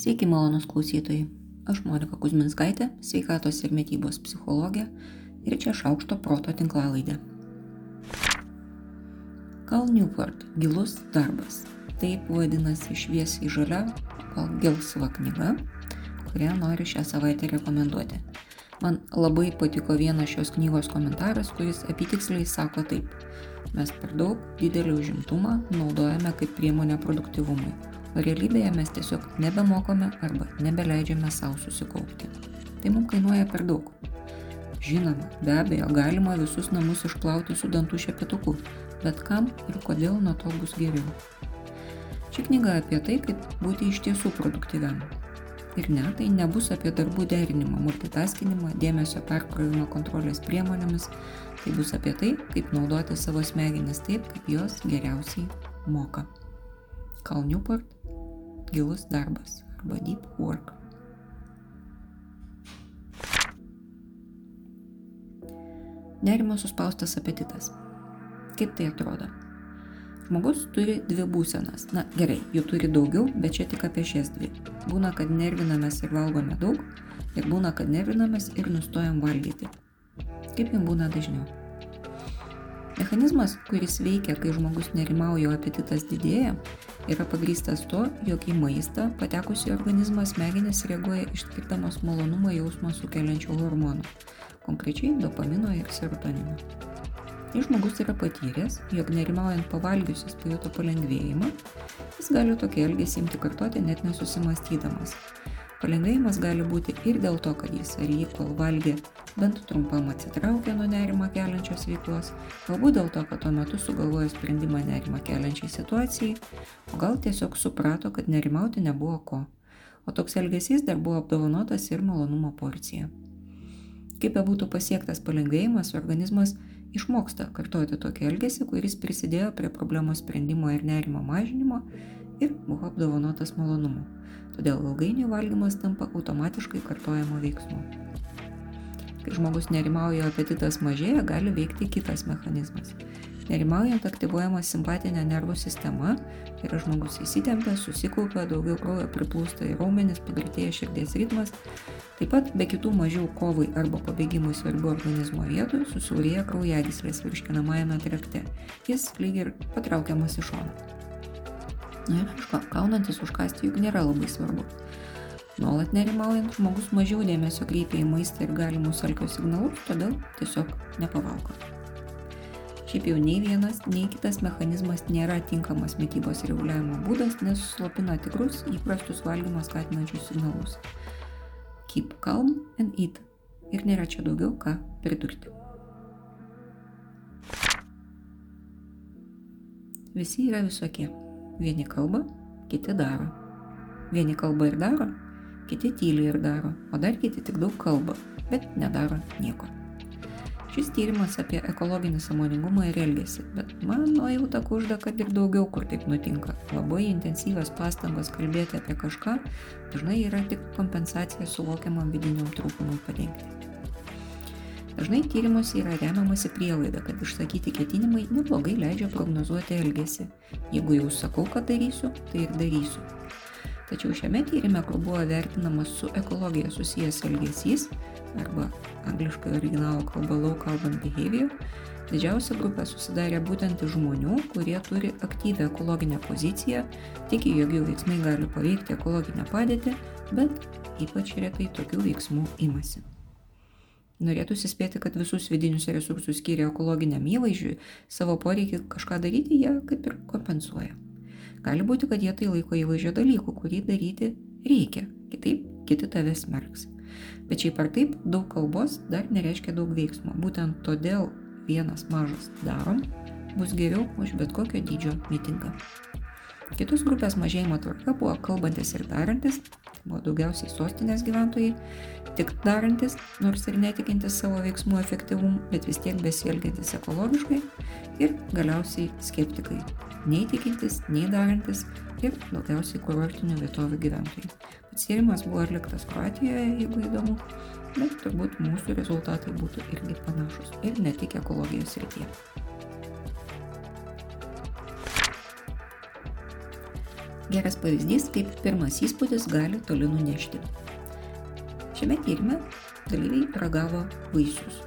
Sveiki, malonus klausytojai. Aš Monika Kuzminskaitė, sveikatos ir mytybos psichologė ir čia šaukšto proto tinklalaidė. Cal Newport - gilus darbas. Taip vadinasi šviesiai žalia, gal gelsva knyga, kurią noriu šią savaitę rekomenduoti. Man labai patiko vienas šios knygos komentaras, kuris apytiksliai sako taip. Mes per daug didelį užimtumą naudojame kaip priemonę produktivumui realybėje mes tiesiog nebemokome arba nebeleidžiame savo susikaupti. Tai mums kainuoja per daug. Žinoma, be abejo, galima visus namus išplauti su dantų šepetuku, bet kam ir kodėl nuo to bus geriau. Ši knyga apie tai, kaip būti iš tiesų produktyviam. Ir ne, tai nebus apie darbų derinimą, multitaskinimą, dėmesio perkrovimą kontrolės priemonėmis, tai bus apie tai, kaip naudoti savo smegenis taip, kaip jos geriausiai moka. Cal Newport gilus darbas arba deep work. Nerimo suspaustas apetitas. Kaip tai atrodo? Žmogus turi dvi būsenas. Na gerai, jų turi daugiau, bet čia tik apie šias dvi. Būna, kad nervinamės ir valgome daug, ir būna, kad nervinamės ir nustojam valgyti. Kaip jums būna dažniau? Mechanizmas, kuris veikia, kai žmogus nerimauja, o apetitas didėja, yra pagrystas to, jog į maistą patekusi į organizmą smegenys reaguoja išskirdamas malonumą jausmą sukeliančių hormonų, konkrečiai dopamino ir serotonino. Jei žmogus yra patyręs, jog nerimaujant pavalgius jis pajuto palengvėjimą, jis gali tokį elgesį imti kartoti net nesusimastydamas. Palengvėjimas gali būti ir dėl to, kad jis ar jį, kol valgė, bent trumpam atsitraukė nuo nerimą keliančios veiklos, galbūt dėl to, kad tuo metu sugalvojo sprendimą nerimą keliančiai situacijai, o gal tiesiog suprato, kad nerimauti nebuvo ko. O toks elgesys dar buvo apdovanotas ir malonumo porcija. Kaip be būtų pasiektas palengvėjimas, organizmas išmoksta kartuoti tokį elgesį, kuris prisidėjo prie problemos sprendimo ir nerimo mažinimo ir buvo apdovanotas malonumu todėl ilgainiui valgymas tampa automatiškai kartojamo veiksmu. Kai žmogus nerimauja, apetitas mažėja, gali veikti kitas mechanizmas. Nerimaujant aktyvuojama simpatinė nervų sistema, tai yra žmogus įsitempia, susikaupia, daugiau kraujo priplūsta į raumenis, pagreitėja širdies ritmas, taip pat be kitų mažiau kovai arba pabėgimui svarbių organizmo vietų susiaurėja kraujagyslės virškinamajame trakte. Jis lyg ir patraukiamas į šoną. Na ir aišku, kaunantis užkasti juk nėra labai svarbu. Nuolat nerimaujant žmogus mažiau dėmesio kreipia į maistą ir galimus alkio signalus, todėl tiesiog nepavalgo. Šiaip jau nei vienas, nei kitas mechanizmas nėra tinkamas mytybos reguliavimo būdas, nes slopina tikrus įprastus valgymą skatinančius signalus. Keep calm and eat. Ir nėra čia daugiau ką pridurti. Visi yra visokie. Vieni kalba, kiti daro. Vieni kalba ir daro, kiti tyli ir daro, o dar kiti tik daug kalba, bet nedaro nieko. Šis tyrimas apie ekologinį samoningumą ir elgesį, bet man nuojauta kužda, kad ir daugiau kur taip nutinka. Labai intensyvios pastangos kalbėti apie kažką dažnai yra tik kompensacija suvokiamam vidiniam trūkumui padengti. Dažnai tyrimuose yra remiamasi prielaida, kad išsakyti ketinimai neblogai leidžia prognozuoti elgesį. Jeigu jau sakau, kad darysiu, tai ir darysiu. Tačiau šiame tyrime, kur buvo vertinamas su ekologija susijęs elgesys, arba angliškai originalo kalba low carbon behavior, didžiausia grupė susidarė būtent iš žmonių, kurie turi aktyvę ekologinę poziciją, tiki, jog jų veiksmai gali paveikti ekologinę padėtį, bet ypač retai tokių veiksmų imasi. Norėtųsi spėti, kad visus vidinius resursus skiria ekologiniam įvaizdžiui, savo poreikį kažką daryti jie kaip ir kompensuoja. Gali būti, kad jie tai laiko įvaizdžio dalykų, kurį daryti reikia, kitaip kiti tave smerks. Bet šiaip ar taip, daug kalbos dar nereiškia daug veiksmo. Būtent todėl vienas mažas darom bus geriau už bet kokio dydžio mitingą. Kitos grupės mažėjimo tvarka buvo kalbantis ir darantis, buvo daugiausiai sostinės gyventojai, tik darantis, nors ir netikintis savo veiksmų efektyvumu, bet vis tiek besielgiantis ekologiškai ir galiausiai skeptikai, nei tikintis, nei darantis ir daugiausiai kurortinių vietovių gyventojai. Pats tyrimas buvo atliktas Kroatijoje, jeigu įdomu, bet turbūt mūsų rezultatai būtų irgi panašus ir ne tik ekologijos srityje. Geras pavyzdys, kaip pirmas įspūdis gali toli nunešti. Šiame tyrime dalyviai ragavo vaisius.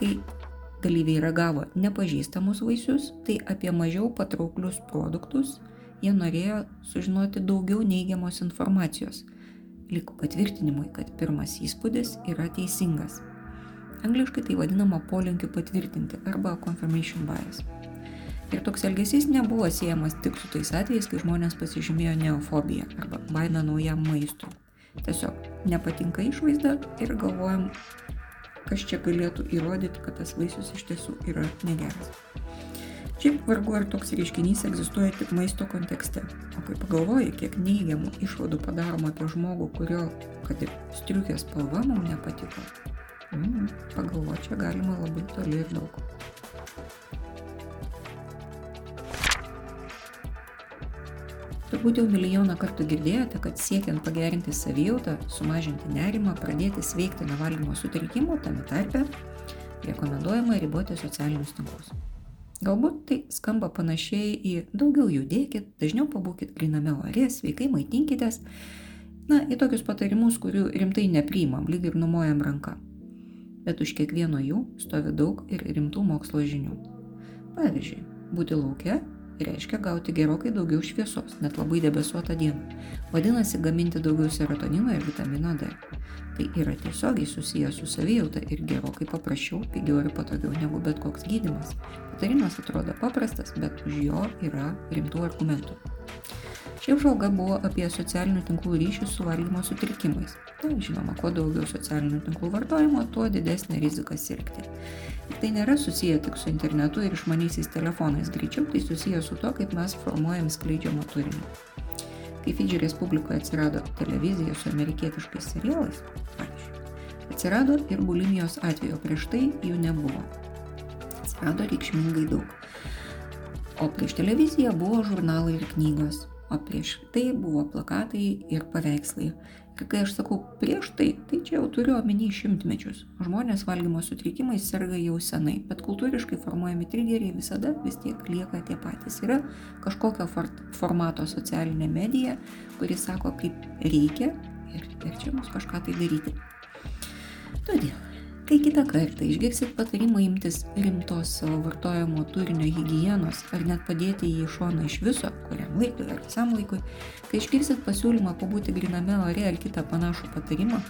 Kai dalyviai ragavo nepažįstamus vaisius, tai apie mažiau patrauklius produktus jie norėjo sužinoti daugiau neigiamos informacijos, lik patvirtinimui, kad pirmas įspūdis yra teisingas. Angliškai tai vadinama polinkiu patvirtinti arba confirmation bias. Ir toks elgesys nebuvo siejamas tik su tais atvejais, kai žmonės pasižymėjo neofobiją arba baimę naujam maistui. Tiesiog nepatinka išvaizda ir galvojam, kas čia galėtų įrodyti, kad tas vaisius iš tiesų yra negeras. Šiaip vargu ar toks reiškinys egzistuoja tik maisto kontekste. O kai pagalvoji, kiek neigiamų išvadų padaroma apie žmogų, kurio, kad ir striukės spalva mums nepatiko, mm, pagalvo, čia galima labai toli ir daug. Turbūt jau milijoną kartų girdėjote, kad siekiant pagerinti savijautą, sumažinti nerimą, pradėti sveikti nuo valgymo sutrikimų, tame tarpe rekomenduojama riboti socialinius tinklus. Galbūt tai skamba panašiai į daugiau judėkit, dažniau pabūkit griname ore, sveikai maitinkitės, na, į tokius patarimus, kurių rimtai nepriimam, lyg ir numojam ranką. Bet už kiekvieno jų stovi daug ir rimtų mokslo žinių. Pavyzdžiui, būti laukia reiškia gauti gerokai daugiau šviesos, net labai debesuotą dieną. Vadinasi, gaminti daugiau serotonino ir vitamino D. Tai yra tiesiogiai susijęs su savijauta ir gerokai paprasčiau, pigiau ir patogiau negu bet koks gydimas. Patarimas atrodo paprastas, bet už jo yra rimtų argumentų. Ši apžvalga buvo apie socialinių tinklų ryšius su valgymo sutrikimais. Tai žinoma, kuo daugiau socialinių tinklų vartojimo, tuo didesnė rizika sirgti. Ir tai nėra susiję tik su internetu ir išmaniaisiais telefonais, greičiau tai susiję su to, kaip mes formuojam skleidžiamą turinį. Kai Fidži Respublikoje atsirado televizija su amerikietiškais serialais, pavyzdžiui, atsirado ir bulimijos atveju, prieš tai jų nebuvo. Atsirado reikšmingai daug. O prieš televiziją buvo žurnalai ir knygos, o prieš tai buvo plakatai ir paveikslai. Ir kai aš sakau prieš tai, tai čia jau turiu omeny šimtmečius. Žmonės valgymo sutrikimais serga jau senai, bet kultūriškai formuojami trigeriai visada vis tiek lieka tie patys. Yra kažkokio formato socialinė medija, kuri sako, kaip reikia ir, ir čia mus kažką tai daryti. Todėl Kai kitą kartą išgirsit patarimą imtis rimtos savo vartojimo turinio hygienos ar net padėti jį į šoną iš viso, kuriam laikui ar visam laikui, kai išgirsit pasiūlymą pabūti griname ore ar kitą panašų patarimą,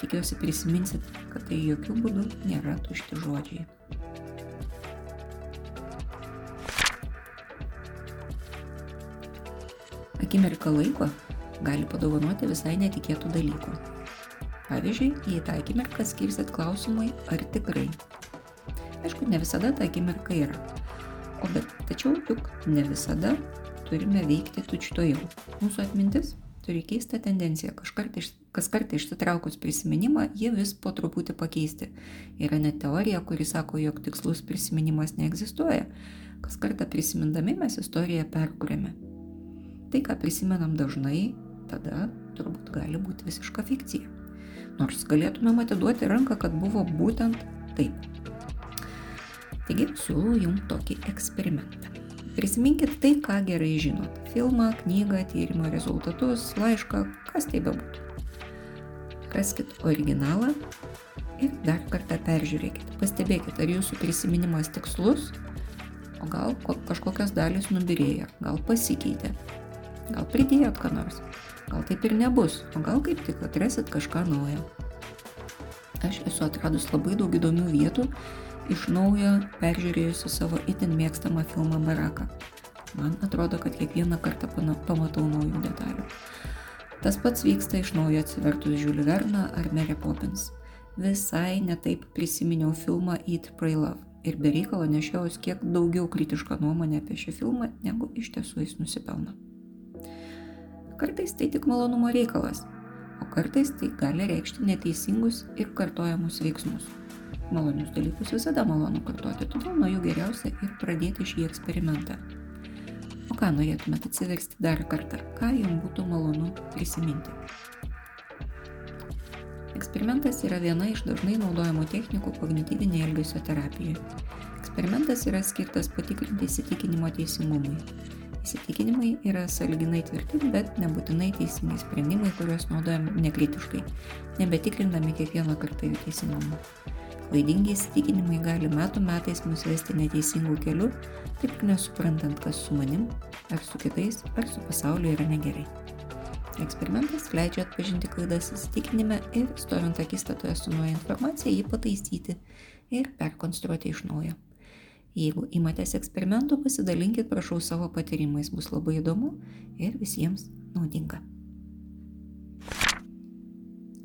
tikiuosi prisiminsit, kad tai jokių būdų nėra tušti žodžiai. Akimirka laiko gali padovanoti visai netikėtų dalykų. Pavyzdžiui, jei tą akimirką skirsit klausimui, ar tikrai. Aišku, ne visada ta akimirka yra. O bet tačiau juk ne visada turime veikti tučtojau. Mūsų atmintis turi keistą tendenciją. Kažkart iš, kas kartą išsitraukus prisiminimą, jie vis po truputį pakeisti. Yra net teorija, kuri sako, jog tikslus prisiminimas neegzistuoja. Kas kartą prisimindami mes istoriją perkūrėme. Tai, ką prisimenam dažnai, tada turbūt gali būti visiška fikcija nors galėtumėm atiduoti ranką, kad buvo būtent taip. Taigi siūlau jums tokį eksperimentą. Prisiminkit tai, ką gerai žinot. Filmą, knygą, tyrimo rezultatus, laišką, kas tai bebūtų. Raskit originalą ir dar kartą peržiūrėkit. Pastebėkit, ar jūsų prisiminimas tikslus, o gal kažkokios dalis nubirėjo, gal pasikeitė, gal pridėjot ką nors. Gal taip ir nebus, o gal kaip tik atrasit kažką naujo. Aš esu atradus labai daug įdomių vietų, iš naujo peržiūrėjusi savo itin mėgstamą filmą Baraka. Man atrodo, kad kiekvieną kartą pamatau naujų detalių. Tas pats vyksta iš naujo atsivertus Žiulį Verną ar Mary Poppins. Visai netaip prisiminiau filmą Eat, Pray, Love ir be reikalo nešiaus kiek daugiau kritišką nuomonę apie šį filmą, negu iš tiesų jis nusipelno. Kartais tai tik malonumo reikalas, o kartais tai gali reikšti neteisingus ir kartojamus veiksmus. Malonius dalykus visada malonu kartoti, todėl nuo jų geriausia ir pradėti šį eksperimentą. O ką norėtumėte atsiversti dar kartą, ką jums būtų malonu prisiminti? Eksperimentas yra viena iš dažnai naudojamų technikų kognityvinėje elgesio terapijoje. Eksperimentas yra skirtas patikrinti įsitikinimo teisingumui. Įsitikinimai yra saliginai tvirti, bet nebūtinai teisingi sprendimai, kuriuos naudojam nekritiškai, nebetikrindami kiekvieną kartą jų teisingumą. Klaidingi įsitikinimai gali metų metais mus vesti neteisingų kelių, taip ir nesuprantant, kas su manim, ar su kitais, ar su pasauliu yra negerai. Eksperimentas leidžia atpažinti klaidas įsitikinime ir, stovint akistatoje su nauja informacija, jį pataisyti ir perkonstruoti iš naujo. Jeigu imatės eksperimentų, pasidalinkit, prašau, savo patyrimais, bus labai įdomu ir visiems naudinga.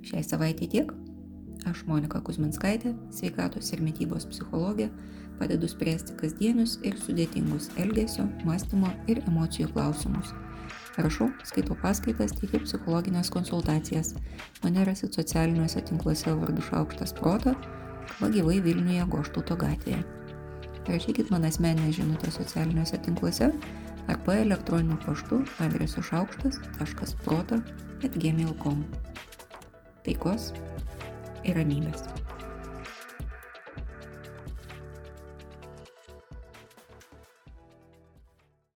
Šiai savaitė tiek. Aš Monika Kuzminskaitė, sveikatos ir mytybos psichologė, padedu spręsti kasdienius ir sudėtingus elgesio, mąstymo ir emocijų klausimus. Rašau, skaitau paskaitas, teikiu psichologinės konsultacijas. Mane rasit socialiniuose tinkluose vardu Šaukštas Prota, arba gyvai Vilniuje Goštauto gatvėje. Rašykit man asmeninę žinutę socialiniuose tinkluose arba elektroniniu paštu adresu šaukštas.prota.gmail.com. Taikos ir ramybės.